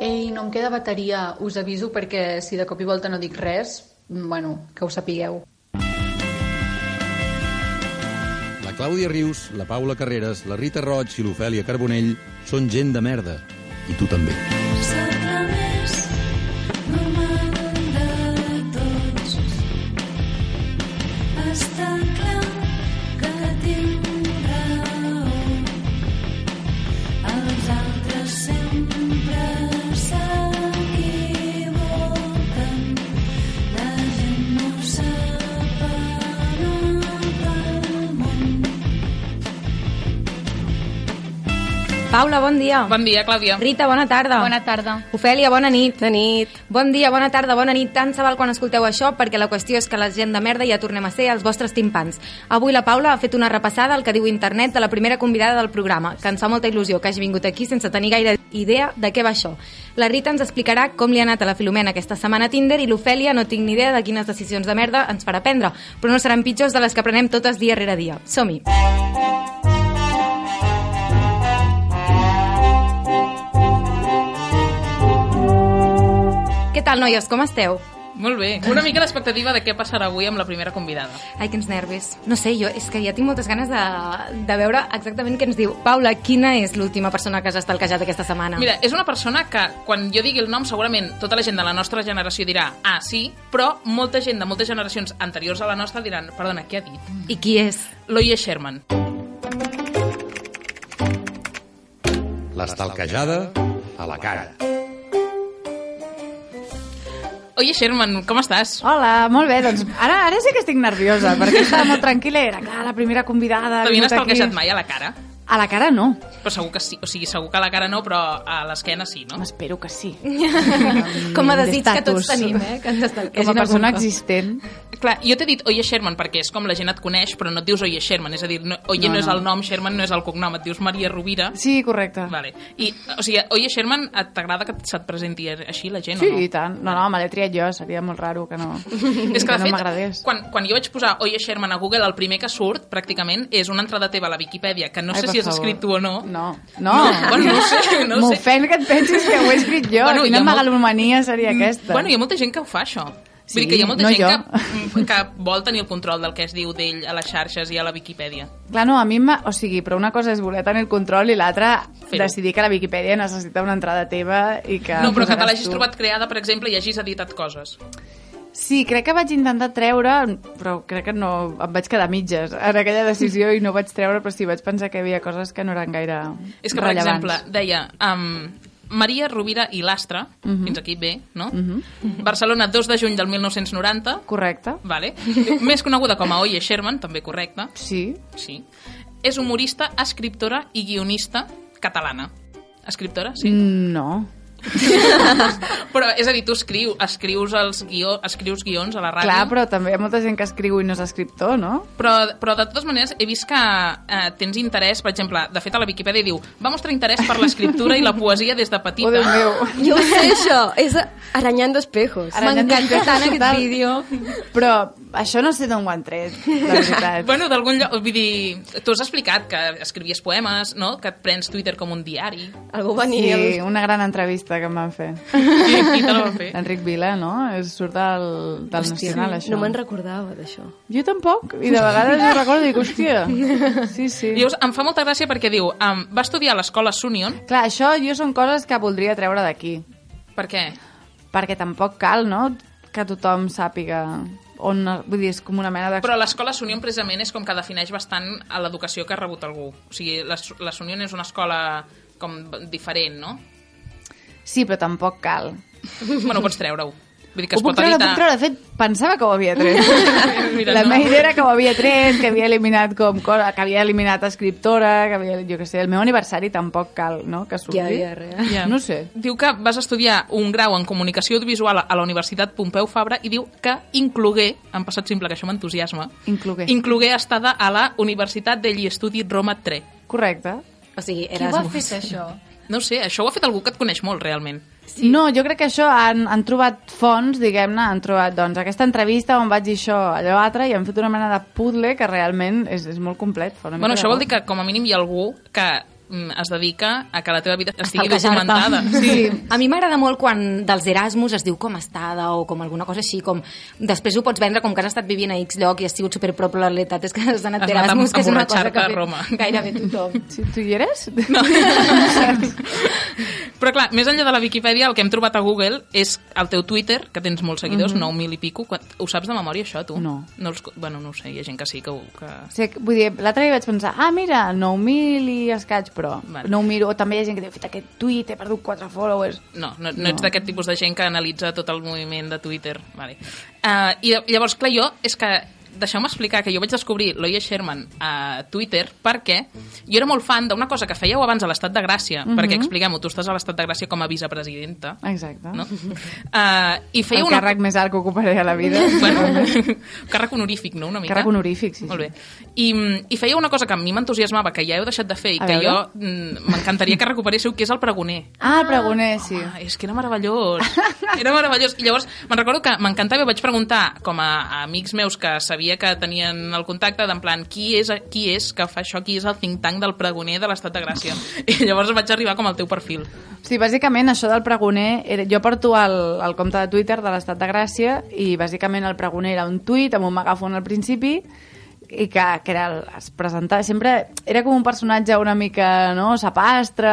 Ei, no em queda bateria, us aviso perquè si de cop i volta no dic res, bueno, que ho sapigueu. La Clàudia Rius, la Paula Carreras, la Rita Roig i l'Ofèlia Carbonell són gent de merda. I tu també. Paula, bon dia. Bon dia, Clàudia. Rita, bona tarda. Bona tarda. Ofèlia, bona nit. Bona nit. Bon dia, bona tarda, bona nit. Tant se val quan escolteu això, perquè la qüestió és que la gent de merda ja tornem a ser els vostres timpans. Avui la Paula ha fet una repassada al que diu internet de la primera convidada del programa, que ens fa molta il·lusió que hagi vingut aquí sense tenir gaire idea de què va això. La Rita ens explicarà com li ha anat a la Filomena aquesta setmana a Tinder i l'Ofèlia no tinc ni idea de quines decisions de merda ens farà prendre, però no seran pitjors de les que prenem totes dia rere dia. Som-hi. Què tal, noies? Com esteu? Molt bé. Una mica l'expectativa de què passarà avui amb la primera convidada. Ai, quins nervis. No sé, jo és que ja tinc moltes ganes de, de veure exactament què ens diu. Paula, quina és l'última persona que has estalquejat aquesta setmana? Mira, és una persona que, quan jo digui el nom, segurament tota la gent de la nostra generació dirà ah, sí, però molta gent de moltes generacions anteriors a la nostra diran perdona, què ha dit? I qui és? L'Oye Sherman. L'estalquejada a la cara. Oye Sherman, com estàs? Hola, molt bé, doncs ara, ara sí que estic nerviosa, perquè estava molt tranquil·la, era clar, la primera convidada... ha T'havien estalquejat mai a la cara? A la cara no, Però segur que sí, o sigui, segur que a la cara no, però a l'esquena sí, no? espero que sí. Com a desig que tots tenim, eh? Que ens estalquegin Com a persona existent. Clar, jo t'he dit Oye Sherman perquè és com la gent et coneix, però no et dius Oye Sherman, és a dir, no, Oye no, No, no és el nom, Sherman no és el cognom, et dius Maria Rovira. Sí, correcte. Vale. I, o sigui, Oye Sherman, et- t'agrada que se't presenti així la gent Sí, o no? i tant. No, no, me l'he triat jo, seria molt raro que no, És que, que de no fet, m'agradés. quan, quan jo vaig posar Oye Sherman a Google, el primer que surt, pràcticament, és una entrada teva a la Viquipèdia, que no Ai, sé per si has escrit tu o no. No, no. bueno, no sé, no sé. M'ofèn que et pensis que ho he escrit jo. Bueno, Quina molt- megalomania seria aquesta. Bueno, hi ha molta gent que ho fa, això. Sí, Vull dir que hi ha molta no gent jo. que, que vol tenir el control del que es diu d'ell a les xarxes i a la Viquipèdia. Clar, no, a mi, o sigui, però una cosa és voler tenir el control i l'altra decidir que la Viquipèdia necessita una entrada teva i que... no, però que te l'hagis trobat creada, per exemple, i hagis editat coses. Sí, crec que vaig intentar treure, però crec que no... Em vaig quedar mitges en aquella decisió i no vaig treure, però sí, vaig pensar que hi havia coses que no eren gaire És que, per rellevants. exemple, deia... Um, Maria Rovira i Lastra, Mhm. fins aquí bé, no? Barcelona, 2 de juny del 1990, Correcte. vale? més coneguda com a Oye Sherman, també correcte, Sí. sí. És humorista, escriptora i guionista catalana. Escriptora, sí. No. Però, és a dir, tu escriu, escrius, els guió, escrius guions a la ràdio. Clar, però també hi ha molta gent que escriu i no és escriptor, no? Però, però de totes maneres he vist que eh, tens interès, per exemple, de fet a la Viquipèdia diu va mostrar interès per l'escriptura i la poesia des de petita. Oh, Déu meu. Jo ho sé, això. És Aranyando espejos. Aranyando M'encanta tant aquest vídeo. Però això no sé d'on ho han tret, la veritat. Bueno, d'algun lloc, vull dir, tu has explicat que escrivies poemes, no? Que et prens Twitter com un diari. Algú venia... Sí, Sí. una gran entrevista que em van fer. Qui, qui te la va fer? Enric Vila, no? És, surt del, del Nacional, això. No me'n recordava d'això. Jo tampoc, i de vegades ho recordo i dic, hòstia, sí, sí. Llavors, em fa molta gràcia perquè diu um, va estudiar a l'escola Sunion. Clar, això jo són coses que voldria treure d'aquí, Per què? perquè tampoc cal, no?, que tothom sàpiga on... Vull dir, és com una mena de... Però l'escola Sunion precisament és com que defineix bastant a l'educació que ha rebut algú. O sigui, la, la Sunion és una escola com diferent, no? Sí, però tampoc cal. bueno, pots treure-ho. Vull dir que Ho es puc pot treure, puc treure. De fet, pensava que ho havia tret. Mira, la no. meva idea era que ho havia tret, que havia eliminat com cosa, que havia eliminat escriptora, que havia, jo què sé, el meu aniversari tampoc cal, no?, que surti. Ja, ja, res. Ja. No sé. Diu que vas estudiar un grau en comunicació audiovisual a la Universitat Pompeu Fabra i diu que inclogué, en passat simple, que això m'entusiasma, Inclogué. inclogué estada a la Universitat degli Studi Roma 3. Correcte. O sigui, Qui ho ha Erasmus. fet, això? No sé, això ho ha fet algú que et coneix molt, realment. Sí. No, jo crec que això han, han trobat fonts, diguem-ne, han trobat doncs, aquesta entrevista on vaig dir això, allò altre, i han fet una mena de puzzle que realment és, és molt complet. Fa una Bueno, això vol dir que com a mínim hi ha algú que es dedica a que la teva vida estigui documentada. Sí. A mi m'agrada molt quan dels Erasmus es diu com estada o com alguna cosa així, com després ho pots vendre com que has estat vivint a X lloc i has sigut super però la realitat és que has anat d'Erasmus, que és una cosa que ha fet Roma. gairebé tothom. Si tu hi eres? No. Però clar, més enllà de la Viquipèdia, el que hem trobat a Google és el teu Twitter, que tens molts seguidors, 9.000 i pico. Quan- Ho saps de memòria, això, tu? No. no els, bueno, no ho sé, hi ha gent que sí, que... ho- que... Sigui, vull dir, l'altre dia vaig pensar, ah, mira, 9.000 i escaig, però Vale. no ho miro. També hi ha gent que diu, fet aquest tuit, he perdut 4 followers. No, no, no ets d'aquest tipus de gent que analitza tot el moviment de Twitter. Vale. Uh, I llavors, clar, jo, és que deixeu-me explicar que jo vaig descobrir l'Oye Sherman a Twitter perquè jo era molt fan d'una cosa que fèieu abans a l'Estat de Gràcia, Mhm. perquè expliquem-ho, tu estàs a l'Estat de Gràcia com a vicepresidenta, Exacte. no? Uh, I El fèieu una... càrrec més alt que ocuparé a la vida. bueno, càrrec honorífic, no? Una mica. Càrrec honorífic, sí, sí. Molt bé. I, I feia una cosa que a mi m'entusiasmava, que ja heu deixat de fer, i A que veure. jo mm, m'encantaria que recuperéssiu, que és el pregoner. Ah, el pregoner, sí. Ah, és que era meravellós. Era meravellós. I llavors, me'n recordo que m'encantava i vaig preguntar, com a, a amics meus que sabia que tenien el contacte, d'en plan, qui és, qui és que fa això, qui és el think tank del pregoner de l'Estat de Gràcia? I llavors vaig arribar com al teu perfil. Sí, bàsicament això del pregoner, era, jo porto el, el compte de Twitter de l'Estat de Gràcia i bàsicament el pregoner era un tuit amb un megàfon al principi i que, que era, es presentava. Sempre era com un personatge una mica no, sapastre,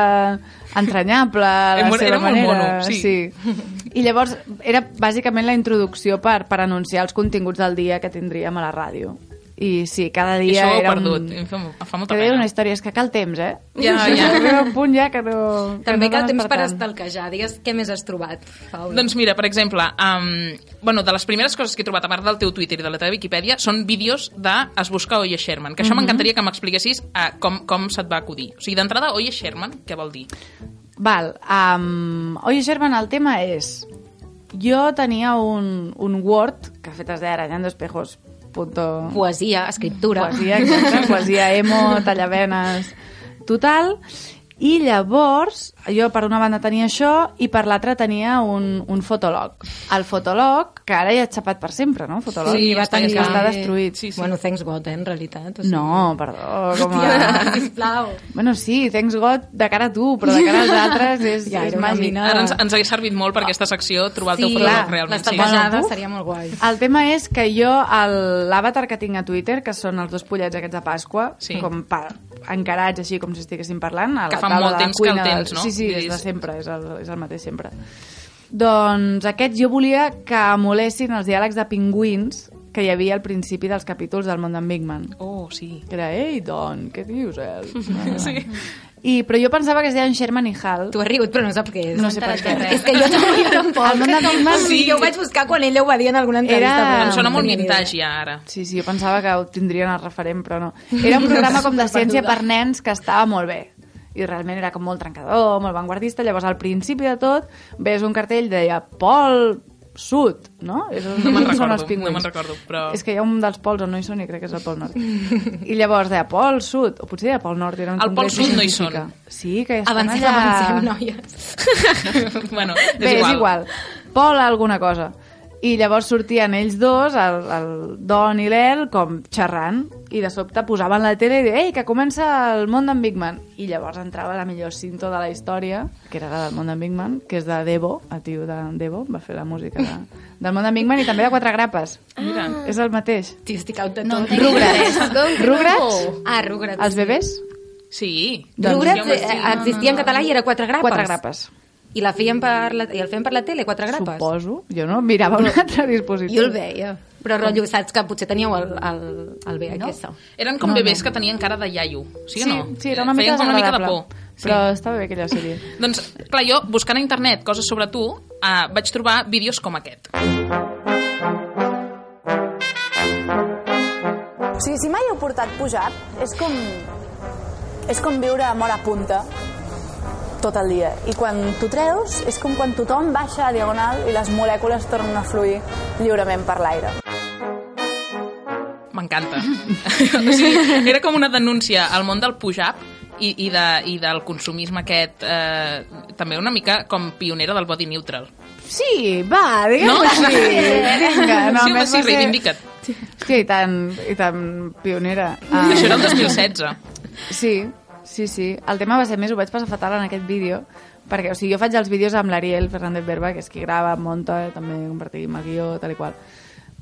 entranyable a la Era seva era molt manera mono, sí. i llavors era bàsicament la introducció per, per anunciar els continguts del dia que tindríem a la ràdio i sí, cada I dia això ho he era perdut. un... Em fa, fa molta Cada pena. una història, és que cal temps, eh? Ja, ja. Arriba un punt ja que no... que També no cal temps per tant. estalquejar. Digues què més has trobat, Paula. Doncs mira, per exemple, um, bueno, de les primeres coses que he trobat, a part del teu Twitter i de la teva Viquipèdia, són vídeos de Es busca Oye Sherman, que això m'encantaria que m'expliquessis uh, com, com se't va acudir. O sigui, d'entrada, Oye Sherman, què vol dir? Val, um, oye Sherman, el tema és... Jo tenia un, un Word que fet es deia Arañando Espejos. Punto... Poesia, escriptura. Poesia, exacte, poesia emo, tallavenes, total. I llavors, jo per una banda tenia això i per l'altra tenia un, un fotolog. El fotolog, que ara ja ha xapat per sempre, no? Fotolog. Sí, va està, tancar. està destruït. Sí, sí. Bueno, thanks God, eh, en realitat. O sigui... No, perdó, com a... Hòstia, sisplau. Bueno, sí, thanks God de cara a tu, però de cara als altres és, Ja, és màgic. mina. Ara ens, ens hagués servit molt per aquesta secció trobar el teu Sí, clar, realment. Sí. Bueno, seria molt guai. El tema és que jo, el- l'avatar que tinc a Twitter, que són els dos pollets aquests de Pasqua, Sí. com pa, encarats així com si estiguéssim parlant, a Que la fa taula molt de temps que el cuina, tens, no? Sí, sí, dir, de és- sempre, és el, és el mateix sempre. Doncs aquests jo volia que emulessin els diàlegs de pingüins que hi havia al principi dels capítols del món d'en Big Man. Oh, sí. Que era, ei, Don, què dius, eh? Sí. I, però jo pensava que es deien Sherman i Hal. Tu has rigut, però no saps què és. No sé per què. És que jo també tampoc. El món de Sí, jo ho vaig buscar quan ella ho va dir en alguna entrevista. Era- Em no sona molt vintage ja, ara. Sí, sí, jo pensava que ho tindrien el referent, però no. Era un programa com de ciència per nens que estava molt bé. I realment era com molt trencador, molt vanguardista. Llavors, al principi de tot, ves un cartell deia Pol Sud, no? És on No me'n són recordo, els pingüins. no me'n recordo, però- És que hi ha un dels pols on no hi són i crec que és el Pol Nord. I llavors deia Pol Sud, o potser deia Pol Nord. Era un Al Pol Sud no hi són. Sí, que estan Avancem, allà... avancem, noies. bueno, és Bé, igual. és igual. Pol alguna cosa. I llavors sortien ells dos, el, el Don i l'El, com xerrant, i de sobte posaven la tele i deien ei, que comença el món d'en Big Man. I llavors entrava la millor cinto de la història, que era la del món d'en Big Man, que és de Devo, el tio de Devo, va fer la música de, del món d'en Big Man, i també de Quatre Grapes. Mira. És el mateix. Tio, estic out de No tot. entenc Rugrats. Rugrats? Ah, Rugrats. Els bebès? Sí. Rugrats Sí, home, eh, existia en català i era quatre grapes. Quatre grapes. I la feien per la, i el feien per la tele, quatre grapes? Suposo. Jo no mirava un altre dispositiu. Jo el veia. Però rotllo, saps que potser teníeu el, el, el VHS. No? Eren com No, bebès no. que tenien cara de iaio, sí o Sí, no? sí, era una mica Feien com una mica de por. Sí. Però estava bé aquella sèrie. Doncs, clar, jo, buscant a internet coses sobre tu, uh, vaig trobar vídeos com aquest. O sigui, si mai heu portat pujat, és com, és com viure a mort a punta tot el dia. I quan t'ho treus, és com quan tothom baixa a diagonal i les molècules tornen a fluir lliurement per l'aire. M'encanta. o sigui, era com una denúncia al món del pujap i, i, de, i del consumisme aquest, eh, també una mica com pionera del body neutral. Sí, va, digue'm No? no? sí. Vinga, no, sí, home, sí, ser- reivindica't. Hòstia, i tan, i tan pionera. Ah, Això era el 2016. Sí, Sí, sí. El tema va ser més, ho vaig passar fatal en aquest vídeo, perquè, o sigui, jo faig els vídeos amb l'Ariel Fernández Berba, que és qui grava, munta, també compartim el guió, tal i qual.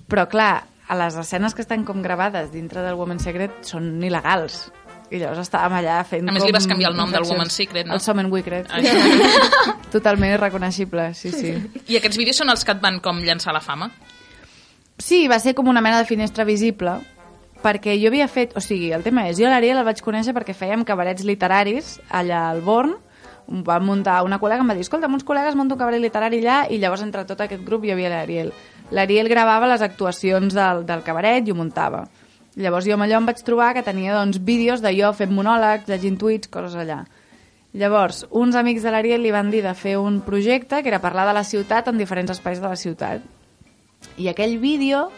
Però, clar, a les escenes que estan com gravades dintre del Woman Secret són il·legals. I llavors estàvem allà fent A més, com li vas canviar el nom del. Woman Secret, no? El Somen Wickred. Això. Totalment irreconeixible, sí, sí. I aquests vídeos són els que et van com llançar la fama? Sí, va ser com una mena de finestra visible, perquè jo havia fet... O sigui, el tema és, jo l'Ariel el vaig conèixer perquè fèiem cabarets literaris allà al Born, va muntar una col·lega, em va dir, escolta, uns col·legues munto un cabaret literari allà, i llavors entre tot aquest grup hi havia l'Ariel. L'Ariel gravava les actuacions del, del cabaret i ho muntava. Llavors jo amb allò em vaig trobar que tenia doncs, vídeos de jo fent monòlegs, llegint tuits, coses allà. Llavors, uns amics de l'Ariel li van dir de fer un projecte que era parlar de la ciutat en diferents espais de la ciutat. I aquell vídeo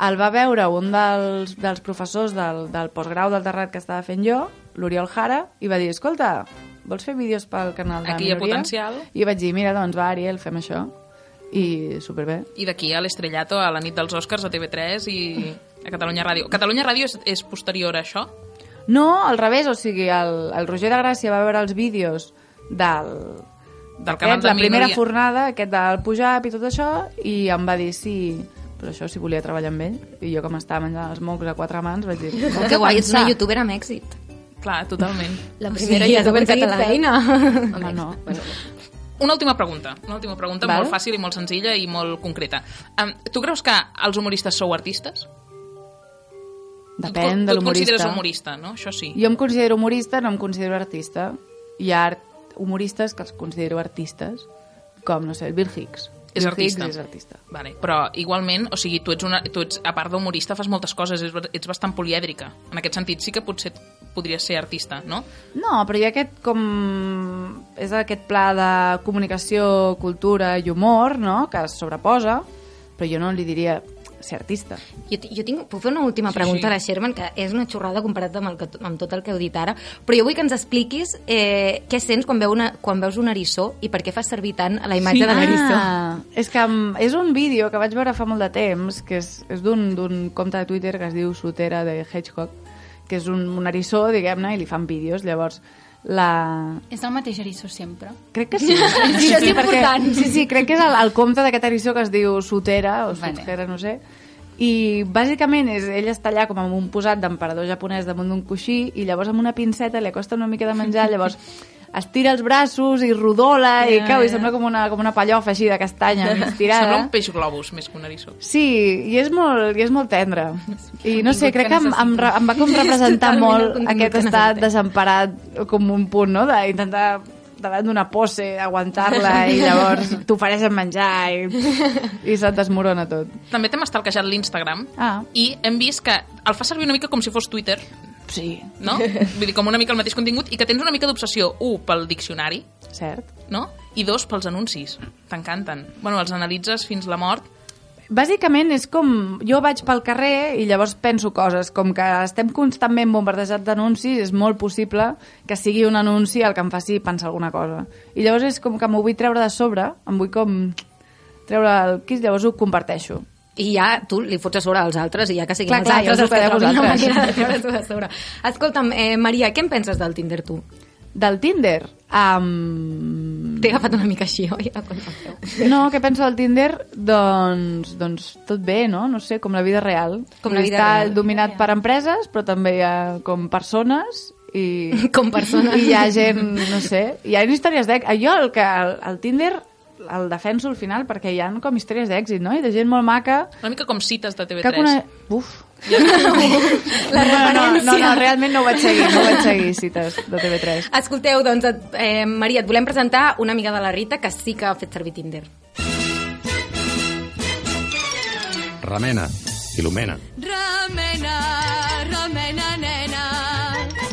el va veure un dels, dels professors del, del postgrau del Terrat que estava fent jo, l'Oriol Jara, i va dir, escolta, vols fer vídeos pel canal de Aquí hi ha minoria? potencial. I vaig dir, mira, doncs va, Ariel, fem això. I superbé. I d'aquí a l'Estrellato, a la nit dels Oscars, a TV3 i a Catalunya Ràdio. Catalunya Ràdio és, és posterior a això? No, al revés, o sigui, el, el Roger de Gràcia va veure els vídeos del, Del canal aquest, de la primera minoria. fornada, aquest del Pujap i tot això, i em va dir sí, però això si volia treballar amb ell. I jo, com estava menjant els mocs a quatre mans, vaig dir... Oh, que guai, ets una youtuber amb èxit. Clar, totalment. La primera Sí, youtuber catalana. feina. Home, no. Una última pregunta, una última pregunta Val. molt fàcil i molt senzilla i molt concreta. Um, tu creus que els humoristes sou artistes? Depèn tu, de tu et consideres l'humorista. humorista, no? Això sí. Jo em considero humorista, no em considero artista. Hi ha art humoristes que els considero artistes, com, no sé, el Bill Hicks. És artista. Hicks és artista. Vale. Però igualment, o sigui, tu ets, una, tu ets a part d'humorista, fas moltes coses, ets, ets bastant polièdrica. En aquest sentit, sí que potser podries ser artista, no? No, però hi ha aquest com... És aquest pla de comunicació, cultura i humor, no?, que es sobreposa, però jo no li diria ser artista. Jo, jo tinc, puc fer una última Sí, pregunta sí. a la Sherman, que és una xorrada comparat amb, el que, amb tot el que heu dit ara, però jo vull que ens expliquis eh, què sents quan, veu una, quan veus un eriçó i per què fas servir tant la imatge de l'eriçó. Ah, és que és un vídeo que vaig veure fa molt de temps, que és, és d'un d'un compte de Twitter que es diu Sotera de Hedgehog, que és un, un eriçó, diguem-ne, i li fan vídeos. Llavors, la... És el mateix eriçó sempre. Crec que sí. sí, és important. Sí, sí, crec que és el, el compte d'aquest eriçó que es diu Sotera, o Vale. Sotera, no sé. I bàsicament és, ell està allà com amb un posat d'emperador japonès damunt d'un coixí i llavors amb una pinceta li acosta una mica de menjar, llavors estira els braços i rodola i Ja, cau i ja. sembla com una, com una pallofa així de castanya estirada. Sembla un peix globus més que un eriçó. Sí, i és molt, i és molt tendre. I no sé, crec que em, em, em va com representar molt aquest que estat desemparat com un punt, no?, d'intentar davant d'una pose, aguantar-la i llavors t'ofereixen menjar i, i se't desmorona tot. També t'hem estalquejat l'Instagram Ah. i hem vist que el fa servir una mica com si fos Twitter, Sí, no? Vull dir, com una mica el mateix contingut i que tens una mica d'obsessió, un, pel diccionari, cert. no? I dos, pels anuncis. T'encanten. Bueno, els analitzes fins la mort. Bàsicament és com... Jo vaig pel carrer i llavors penso coses. Com que estem constantment bombardejats d'anuncis, és molt possible que sigui un anunci el que em faci pensar alguna cosa. I llavors és com que m'ho vull treure de sobre, em vull com treure el quis, llavors ho comparteixo. I ja tu li fots a sobre als altres i ja que siguin Clar, els clar, altres els que trobin la manera de treure-t'ho a sobre. Escolta'm, eh, Maria, què en penses del Tinder tu? Del Tinder? Um... T'he agafat una mica així, oi? No, què penso del Tinder? Doncs, doncs tot bé, no? No sé, com la vida real. Com la vida Està real. dominat per empreses, però també hi ha com persones i... Com persones. I hi ha gent, no sé, hi ha històries d'èxit. Jo el que el, el Tinder el defenso al final perquè hi ha com històries d'èxit, no? I de gent molt maca Una mica com cites de TV3. que cone... Uf. La no, no, no, no, realment no ho vaig seguir, no ho vaig seguir, cites de TV3. Escolteu, doncs, et- eh, Maria, et volem presentar una amiga de la Rita que sí que ha fet servir Tinder. Remena, Filomena. Remena,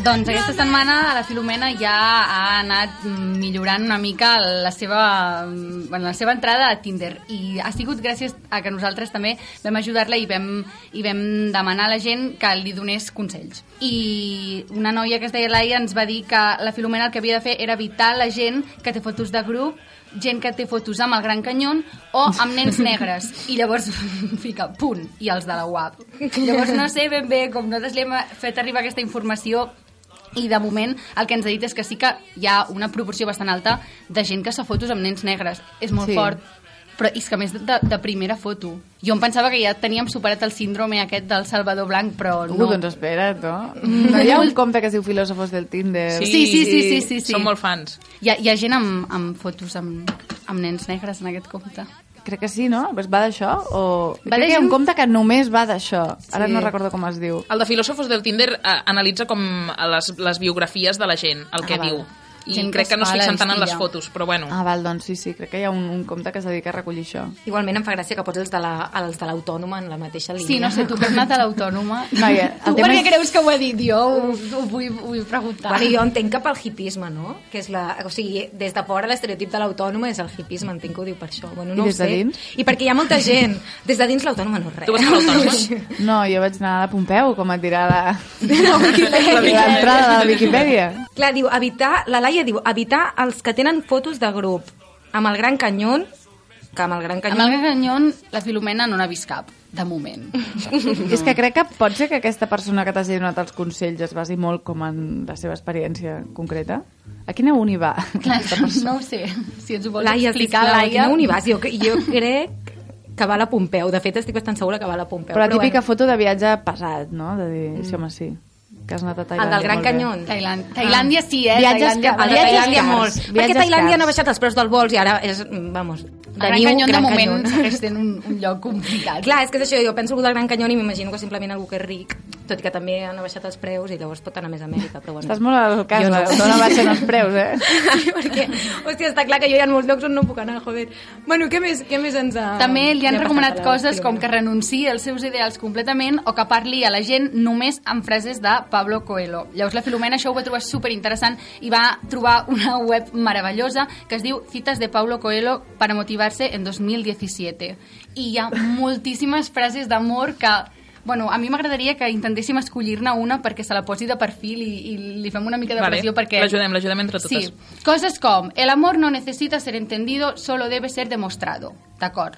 Doncs aquesta setmana la Filomena ja ha anat millorant una mica la seva, bueno, la seva entrada a Tinder i ha sigut gràcies a que nosaltres també vam ajudar-la i vam, i vam demanar a la gent que li donés consells. I una noia que es deia Laia ens va dir que la Filomena el que havia de fer era evitar la gent que té fotos de grup gent que té fotos amb el Gran Canyon o amb nens negres. I llavors fica punt, i els de la UAP. Llavors no sé ben bé, com nosaltres li hem fet arribar aquesta informació, i de moment el que ens ha dit és que sí que hi ha una proporció bastant alta de gent que fa fotos amb nens negres. És molt Sí. fort, però és que més de, de primera foto. Jo em pensava que ja teníem superat el síndrome aquest del Salvador Blanc, però Uh, no. doncs espera't, no? No hi ha un compte que es diu Filòsofos del Tinder? Sí, sí, sí, sí, sí, sí. Som molt fans. Hi ha, hi ha gent amb, amb fotos amb, amb nens negres en aquest compte. Crec que sí, no? Pues va d'això? O... Va Crec que hi ha un compte que només va d'això. Ara Sí. no recordo com es diu. El de Filòsofos del Tinder eh, analitza com les, les biografies de la gent, el que Ah, val. diu. I Gent que crec que no es es fa la fixen tant en les fotos, però bueno. Ah, val, doncs sí, sí. Crec que hi ha un, un compte que es dedica a recollir això. Igualment em fa gràcia que pots els de la- els de l'autònoma en la mateixa línia. Sí, no sé, tu que has anat a l'autònoma... Noia, tu el tema per què és- creus que ho he dit jo? Ho, ho, vull, ho vull preguntar. Bueno, jo entenc cap al hipisme, no? Que és la, o sigui, des de fora l'estereotip de l'autònoma és el hipisme, entenc que ho diu per això. Bueno, no I des de sé. dins? I perquè hi ha molta gent. Des de dins l'autònoma no és res. Tu vas a l'autònoma? No, jo vaig anar a la Pompeu, com et dirà la... La Wikipedia. l'entrada de la Wikipedia. Clar, diu, evitar, la Laia diu, evitar els que tenen fotos de grup amb el Gran Canyón, que amb el Gran Amb Canyón... el Canyón, la Filomena no n'ha vist cap, de moment. És que crec que pot ser que aquesta persona que t'hagi donat els consells es basi molt com en la seva experiència concreta. A quina uni va? Clar, no ho sé. Si ens ho vols Laia, explicar, Laia... quina univàs? Jo, jo crec que va a la Pompeu. De fet, estic bastant segura que va a la Pompeu. Però la típica bueno. foto de viatge pesat, no? De dir, sí, home, sí. Que has anat a El Tailàndia. del Gran molt bé. Canyón. Tailàndia, Tailàndia sí, eh? Viatges Tailàndia, que- El de Viatges Tailàndia cars, molt. viatges Perquè Tailàndia cars. no ha baixat els preus dels vols i ara és, vamos, El Gran Canyón de Gran moment segueix sent un, un lloc complicat. Clar, és que és això, jo penso algú del Gran Canyón i m'imagino que simplement algú que és ric, tot i que també han baixat els preus i llavors pot anar més a Amèrica, però bueno. Estàs molt al cas, Jo no. no. no baixen els preus, eh? perquè, hòstia, està clar que jo hi ha molts llocs on no puc anar, joder. Bueno, què més, què més ens ha... També li han recomanat coses com que renunciï als seus ideals completament o que parli a la gent només amb frases de Pablo Coelho. Llavors la Filomena això ho va trobar super interessant i va trobar una web meravellosa que es diu Citas de Pablo Coelho para motivarse en 2017. I hi ha moltíssimes frases d'amor que Bueno, a mi m'agradaria que intentéssim escollir-ne una perquè se la posi de perfil i, i li fem una mica de Vale, pressió perquè... l'ajudem, l'ajudem entre totes. Sí, coses com el amor no necesita ser entendido, solo debe ser demostrado. D'acord.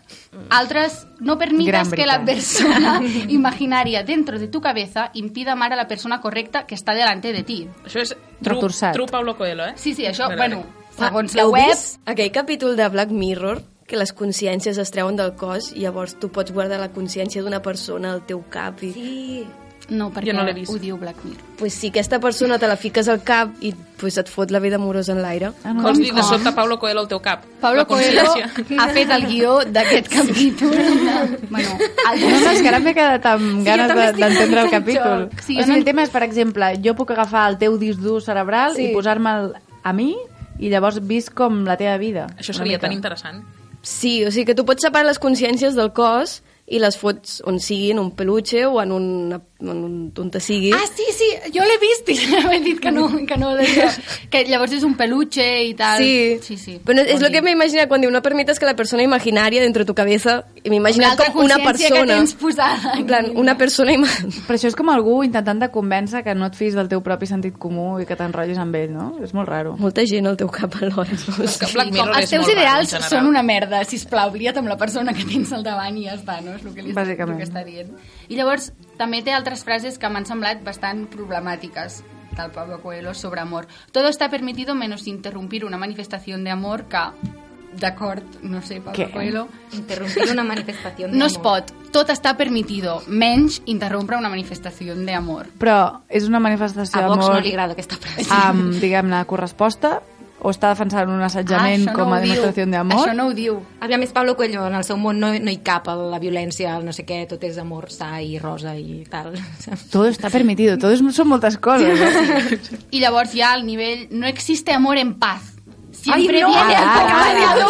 Altres, no permitas que la persona imaginaria dentro de tu cabeza impida amar a la persona correcta que està delante de ti. Això és true, true Paulo Coelho, eh? Sí, sí, això, Vale, bueno, vale. segons la web... vist aquell capítol de Black Mirror que les consciències es treuen del cos i llavors tu pots guardar la consciència d'una persona al teu cap i... Sí, No, perquè Jo no vist. ho diu Black Mirror. Pues si aquesta persona te la fiques al cap i pues et fot la vida amorosa en l'aire. Ah, no. Vols dir de Com? sota Paulo Coelho al teu cap? Pablo Coelho ha fet el guió d'aquest capítol. bueno, el No, no, és que ara m'he quedat amb Sí, ganes d'entendre el capítol. Sí, Sí, o sigui, no- el tema és, per exemple, jo puc agafar el teu disc dur cerebral Sí. i posar-me'l a mi i llavors visc com la teva vida. Això seria tan interessant. Sí, o sigui que tu pots separar les consciències del cos i les fots on sigui, en un peluche o en un, en un on te sigui. Ah, sí, sí, jo l'he vist i m'he dit que no, que no d'això. Que llavors és un peluche i tal. Sí. sí, sí. Però no, és lo que dia. me imagina cuando no permites que la persona imaginaria dentro de tu cabeza i m'he imaginat com una consciència persona. que tens posada En plan, una persona ima... Però això és com algú intentant de convèncer que no et fis del teu propi sentit comú i que t'enrotllis amb ell, no? És molt raro. Molta gent al teu cap alhora. Com Mirror els teus raro, ideals general. són una merda, sisplau, blia't amb la persona que tens al davant i ja està, no? És el que, li, Bàsicament. el que està dient. I llavors també té altres frases que m'han semblat bastant problemàtiques del Pablo Coelho sobre amor. Todo está permitido menos interrumpir una manifestación de amor que, d'acord, no sé, Pablo Què? Coelho, interrumpir una manifestació no es pot. Tot està permitido, menys interrompre una manifestació d'amor. Però és una manifestació A Vox d'amor no li agrada aquesta frase. amb, diguem-ne, corresposta o està defensant un assetjament Ah, no com a demostració d'amor? Això no ho diu. Aviam, és Pablo Coelho, en el seu món no, no hi cap el- la violència, el no sé què, tot és amor sa i rosa i tal. Todo está permitido, todo es, son moltes coses. Eh? Y llavors ya al nivel, no existe amor en paz. Siempre Ay, no. viene Ah, acompañado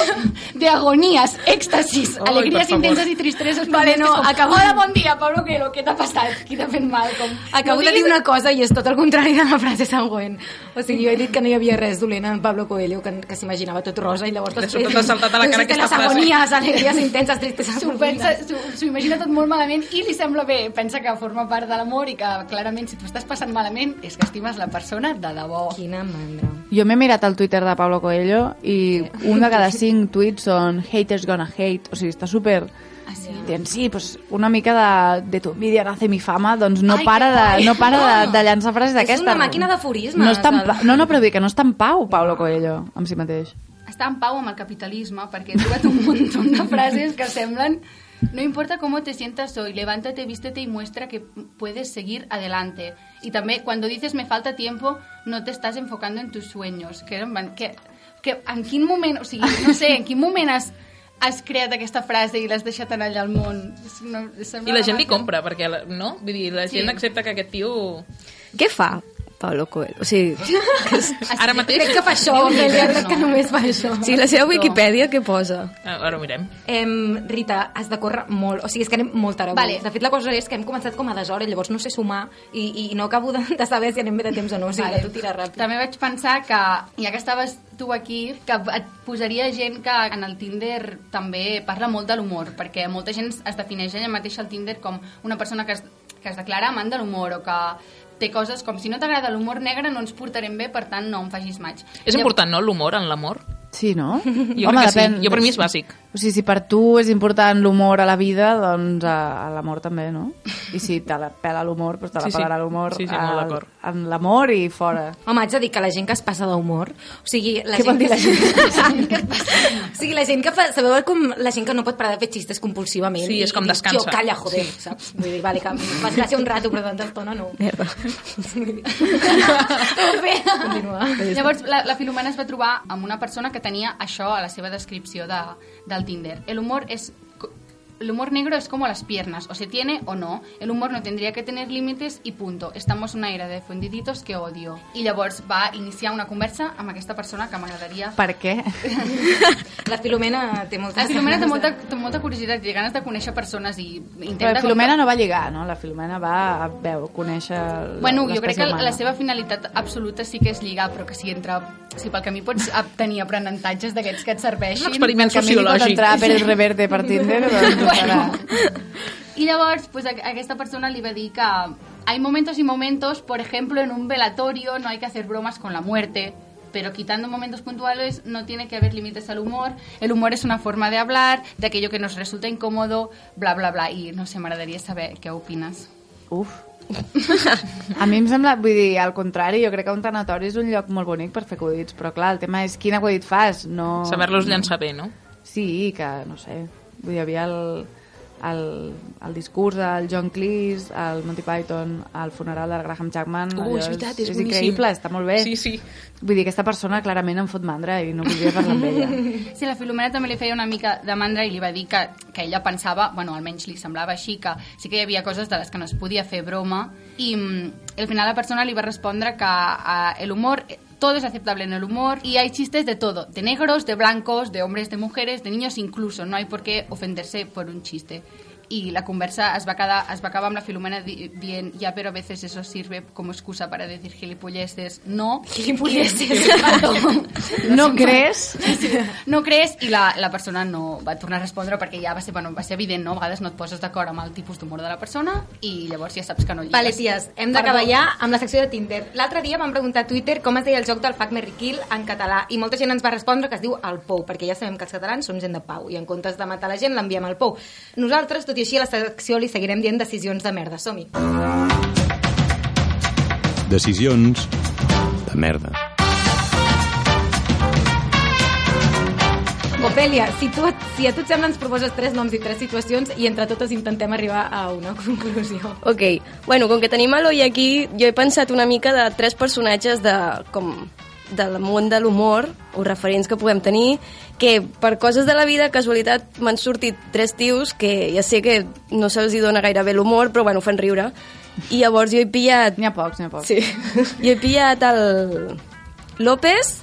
de agonías, éxtasis, Ay, alegrías intensas y tristezas. Vale, no, com, acabo- Hola, bon dia, Pablo, què, què t'ha passat? Qui t'ha fet mal? Com, Acabo no de dir una cosa i és tot el contrari de la frase següent. O sigui, jo he dit que no hi havia res dolent en Pablo Coelho, que, que s'imaginava tot rosa i llavors De sobte t'ha saltat a la cara aquesta les frase. agonies, alegries intenses, tristezas S'ho imagina tot molt malament i li sembla bé. Pensa que forma part de l'amor i que clarament si tu estàs passant malament és que estimes la persona de debò. Quina mandra. Jo m'he mirat el Twitter de Pablo Coelho i un de cada cinc tuits són haters gonna hate, o sigui, està super Ah, sí? dient, sí, pues una mica de, de tu envidia nace mi fama, doncs no Ai, para, de, no para de, de llançar frases És d'aquestes. una màquina d'aforismes, No, el- pa- no, no, però dir que no està en pau, Paulo Coelho, amb si mateix. Està en pau amb el capitalisme perquè he trobat un munt de frases que semblen no importa cómo te sientas hoy, levántate, vístete y muestra que puedes seguir adelante. Y también cuando dices me falta tiempo, no te estás enfocando en tus sueños. Que, eren- que, que en quin moment, o sigui, no sé, en quin moment has, has creat aquesta frase i l'has deixat anar allà al món? Sembla I la gent li compra, perquè, la- no? Vull dir, la Sí. gent accepta que aquest tio... Què fa Paulo Coelho? O sigui, Ara mateix... Crec que fa això, Ophelia, crec que només fa això. o sigui la seva Wikipedia què posa? Ah, Ara ho mirem. Em, Rita, has de córrer molt, o sigui, és que anem molt tard avui. Vale. De fet, la cosa és que hem començat com a deshora, llavors no sé sumar i, i no acabo de, de saber si anem bé de temps o no, o sigui, que tu tira ràpid. També vaig pensar que, ja que estaves tu aquí, que et posaria gent que en el Tinder també parla molt de l'humor, perquè molta gent es defineix ella mateixa al Tinder com una persona que es, que es declara amant de l'humor o que té coses com si no t'agrada l'humor negre no ens portarem bé, per tant no em facis maig. És important, no?, l'humor en l'amor. Sí, no? Jo crec que sí. Jo per mi és bàsic. O sigui, si per tu és important l'humor a la vida, doncs a, a l'amor també, no? I si te la pela l'humor, doncs te la Sí, sí. pelarà l'humor Sí, sí, al- en l'amor i fora. Home, haig de dir que la gent que es passa d'humor, o sigui, la Què gent vol dir la gent? que... o sigui, la gent que fa... Sabeu com la gent que no pot parar de fer xistes compulsivament? Sí, és i com dius, descansa. Jo, calla, joder, saps? Vull dir, vale, que fas gràcia un rato, però tanta estona no. Merda. Continua. Llavors, la, la Filomena es va trobar amb una persona que tenia això a la seva descripció de, del Tinder. El humor es... El humor negro es como las piernas, o se tiene o no. El humor no tendría que tener límites y punto. Estamos en una era de fundiditos que odio. I llavors va iniciar una conversa amb aquesta persona que m'agradaria... Per què? La Filomena té molta... La Filomena té molta, té molta curiositat, té ganes de conèixer persones i intenta... La Filomena no va lligar, no? La Filomena va a veu, conèixer Bueno, jo crec que humana. la seva finalitat absoluta sí que és lligar, però que si entra... Si pel camí pots tenir aprenentatges d'aquests que et serveixin... És un experiment Que a mi li pot sociològic. entrar per el reverte per Tinder, doncs farà. Y llavors, pues a, a esta persona le iba a decir que hay momentos y momentos, por ejemplo, en un velatorio no hay que hacer bromas con la muerte, pero quitando momentos puntuales no tiene que haver límites al humor. El humor es una forma de hablar, de aquello que nos resulta incómodo, bla, bla, bla. Y no sé, m'agradaria saber què opines. Uf. A mi em sembla, vull dir, al contrari, jo crec que un tanatori és un lloc molt bonic per fer acudits, però clar, el tema és quin acudit fas, no... Saber-los llançar bé, no? Sí, que, no sé, vull dir, hi havia el, el, el discurs del John Cleese, el Monty Python, al funeral del Graham Chapman, Uh, allò és veritat, és és boníssim. increïble, està molt bé. Sí, sí. Vull dir, aquesta persona clarament em fot mandra i no voldria parlar amb ella. Sí, la Filomena també li feia una mica de mandra i li va dir que, que ella pensava, bueno, almenys li semblava així, que sí que hi havia coses de les que no es podia fer broma i mm, al final la persona li va respondre que uh, el humor todo es aceptable en el humor y hay chistes de todo, de negros, de blancos, de hombres, de mujeres, de niños incluso, no hay por qué ofenderse por un chiste. Y la conversa es va, quedar, es va acabar amb la Filomena di dient ya, pero a veces eso sirve como excusa para decir gilipolleces. No. Gilipolleces. No crees? no crees i la, la persona no va tornar a respondre perquè ja va ser, bueno, va ser evident, no? A vegades no et poses d'acord amb el tipus d'humor de la persona i llavors ja saps que no lligues. Vale, ties, hem d'acabar ja amb la secció de Tinder. L'altre dia vam preguntar a Twitter com es deia el joc del Fuck, Marry, Kill en català i molta gent ens va respondre que es diu el Pou, perquè ja sabem que els catalans som gent de pau i en comptes de matar la gent l'enviem al Pou. Nosaltres, tot i així, a la secció li seguirem dient decisions de merda. Som-hi. Decisions de merda. Opèlia, si, tu, si a tu et sembla ens proposes tres noms i tres situacions i entre totes intentem arribar a una conclusió. Ok, bueno, com que tenim l'Oi aquí, jo he pensat una mica de tres personatges de, com, del món de l'humor, o referents que puguem tenir, que per coses de la vida, casualitat, m'han sortit tres tios que ja sé que no se'ls hi dona gaire bé l'humor, però bueno, fan riure. I llavors jo he pillat... N'hi ha pocs, n'hi ha pocs. Sí. Jo he pillat el López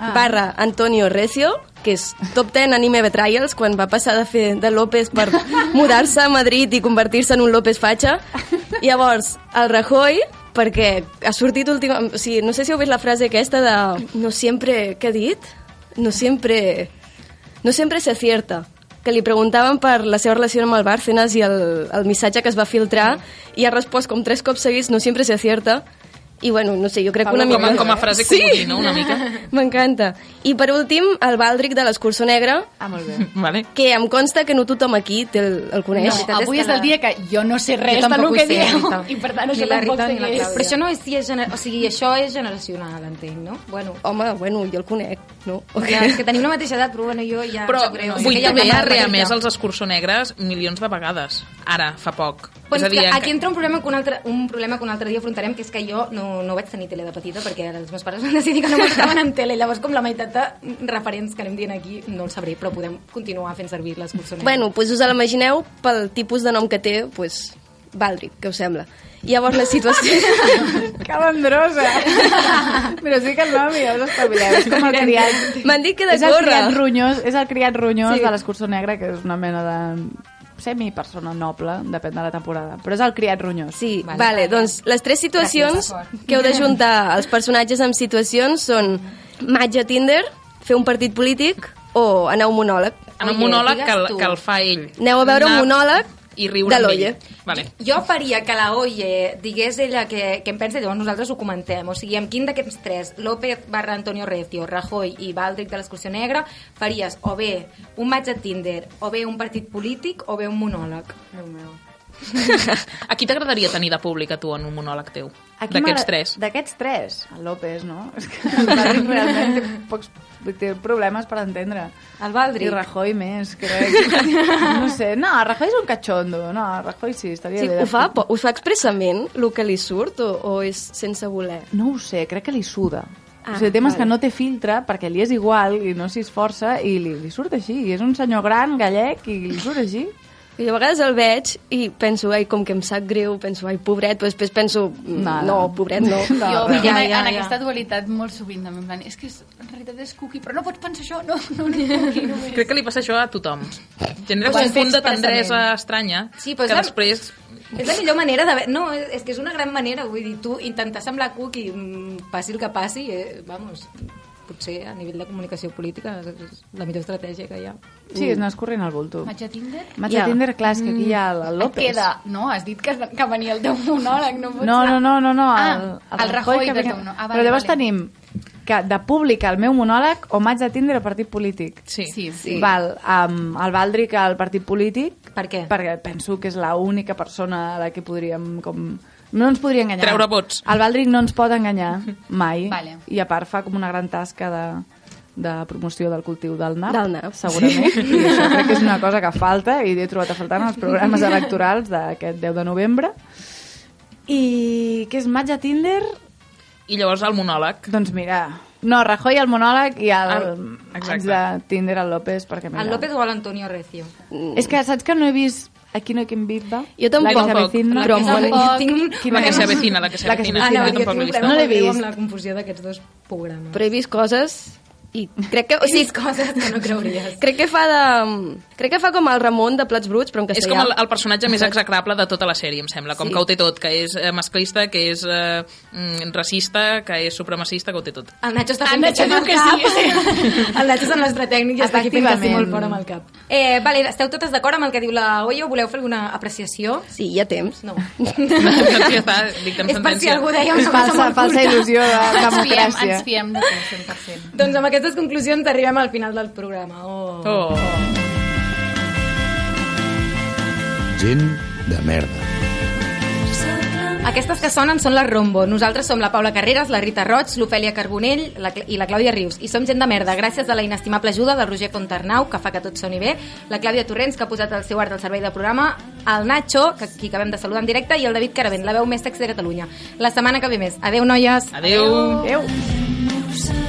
Ah. barra Antonio Recio, que és top 10 anime betrayals, quan va passar de fer de López per mudar-se a Madrid i convertir-se en un López fatxa. Llavors, el Rajoy, perquè ha sortit última... O sigui, no sé si heu vist la frase aquesta de no sempre... Què ha dit? No sempre... No sempre se acierta que li preguntaven per la seva relació amb el Bárcenas i el, el missatge que es va filtrar i ha respost com tres cops seguits no sempre se acierta I bueno, no sé, jo crec que Com una a, mica... com a frase comodí, no? Una mica. M'encanta. I per últim, el Baldric de l'escurçó negre, Ah, molt bé. Vale. que em consta que no tothom aquí té el, el coneix. No, és avui que és el dia que jo no sé res del tampoc que ho sé, dieu, i per tant això tampoc sé què és. Però això no és si és gener... o sigui, això és generacional, entenc, no? Bueno, Home, bueno, jo el conec, no? ja, és que tenim la mateixa edat, però bueno, jo ja Però. Sé vull que hi ha també una arrear petita. més els escurçó negres milions de vegades. Ara, fa poc. Pues és a dir, que aquí entra un problema que un altre, un problema que un altre dia afrontarem, que és que jo no, no vaig tenir tele de petita perquè els meus pares van decidir que no m'estaven en tele, llavors com la meitat de referents que anem dient aquí no el sabré, però podem continuar fent servir l'escurçó negre. Bueno, doncs us l'imagineu pel tipus de nom que té, doncs, Baldric, què us sembla? Llavors la situació... Que bandrosa. Però sí que el nom ja us espavileu. És com el criat... M'han dit que de és el córrer. criat ronyós, és el criat ronyós Sí. de l'escurçó negre, que és una mena de semi-persona noble, depèn de la temporada. Però és el criat ronyós. Sí, Vale, vale, doncs les tres situacions Gràcies. que heu de juntar els personatges amb situacions són match a Tinder, fer un partit polític o anar a un monòleg. en un monòleg que el, que el fa ell. Aneu a veure un Anar monòleg i riure de amb ell. Vale. Jo faria que la Oye digués ella que, que em pensa i llavors nosaltres ho comentem. O sigui, amb quin d'aquests tres, López barra Antonio Recio, Rajoy i Baldric de l'Excursió Negra, faries o bé un match a Tinder, o bé un partit polític, o bé un monòleg. Déu meu. A qui t'agradaria tenir de públic a tu en un monòleg teu? D'aquests tres. D'aquests tres. El López, no? És que el Baldric realment té, pocs, té problemes per entendre. El Baldric. I Rajoy més, crec. No sé, no, Rajoy és un cachondo. No, Rajoy sí, estaria Sí, bé. de ho, fa, ho fa expressament, el que li surt, o, o és sense voler? No ho sé, crec que li suda. Ah, o sigui, el tema és vale. que no té filtre perquè li és igual i no s'hi esforça i li, li surt així. I és un senyor gran, gallec, i li surt així. I a vegades el veig i penso, ai, com que em sap greu, penso, ai, pobret, però després penso, mm, No, no, no. pobret no. No, jo ja, Ja, en, ja, en ja. aquesta dualitat molt sovint també, en plan, és que és, en realitat és cookie, però no pots pensar això, no, no, no és cookie només. Crec que li passa això a tothom. Genera un punt de tendresa estranya Sí, però és que la- després... És la millor manera de... No, és, que és una gran manera, vull dir, tu intentar semblar i mm, passi el que passi, eh, vamos, potser a nivell de comunicació política és, la millor estratègia que hi ha. Sí, és anar escorrent el bulto. Vaig a Tinder? Vaig Ja. a Tinder, clar, és que aquí hi ha el, el Et López. queda... No, has dit que, que venia el teu monòleg, no pots No, no, no, no, no. Ah, el, el Rajoy que venia- teu no. Ah, vale, Però llavors vale. tenim que de públic el meu monòleg o maig de Tinder o partit polític. Sí. Sí, Sí. Val, um, el Baldric al partit polític Per què? perquè penso que és l'única persona a la que podríem com... No ens podria enganyar. Treure vots. El Baldric no ens pot enganyar mai. Vale. I a part fa com una gran tasca de, de promoció del cultiu del nap. Del nap. Segurament. I això crec que és una cosa que falta i he trobat a faltar en els programes electorals d'aquest 10 de novembre. I què és maig a Tinder? I llavors el monòleg. Doncs mira, no, Rajoy al monòleg i el maig exacte. de Tinder al López, perquè mira... El López o l'Antonio Recio? És que saps que no he vist Aquí no hay quien viva? Jo tampoc. La que se avecina. Però molt- Tinc... La que se avecina, la que se La que se avecina. avecina. Jo. No l'he vist. amb la confusió d'aquests dos programes. Però he vist coses i crec que... O He sigui, vist coses que no creuries. crec que fa de... Crec que fa com el Ramon de Plats Bruts, però en És castellà. com el, el personatge més execrable de tota la sèrie, em sembla. Com Sí. que ho té tot, que és eh, masclista, que és eh, mm, racista, que és supremacista, que ho té tot. El Nacho està El fent Nacho amb diu el que cap. sí. El Nacho és el nostre tècnic i està aquí fent que sí molt fort amb el cap. Eh, vale, esteu totes d'acord amb el que diu la Oyo? Voleu fer alguna apreciació? Sí, hi ha temps. No. ja està, dictem És per si algú deia És una cosa falsa, molt falsa curta. il·lusió de Ens fiem, democràcia. ens fiem de tu, 100%. Doncs amb aquestes conclusions arribem al final del programa. Oh. Oh. Gent de merda. Aquestes que sonen són la Rombo. Nosaltres som la Paula Carreras, la Rita Roig, l'Ofèlia Carbonell la, i la Clàudia Rius. I som gent de merda, gràcies a la inestimable ajuda del Roger Fontarnau, que fa que tot soni bé, la Clàudia Torrents, que ha posat el seu art al servei del programa, el Nacho, que aquí acabem de saludar en directe, i el David Caravent, la veu més sexy de Catalunya. La setmana que ve més. Adeu, noies. Adeu. Adéu.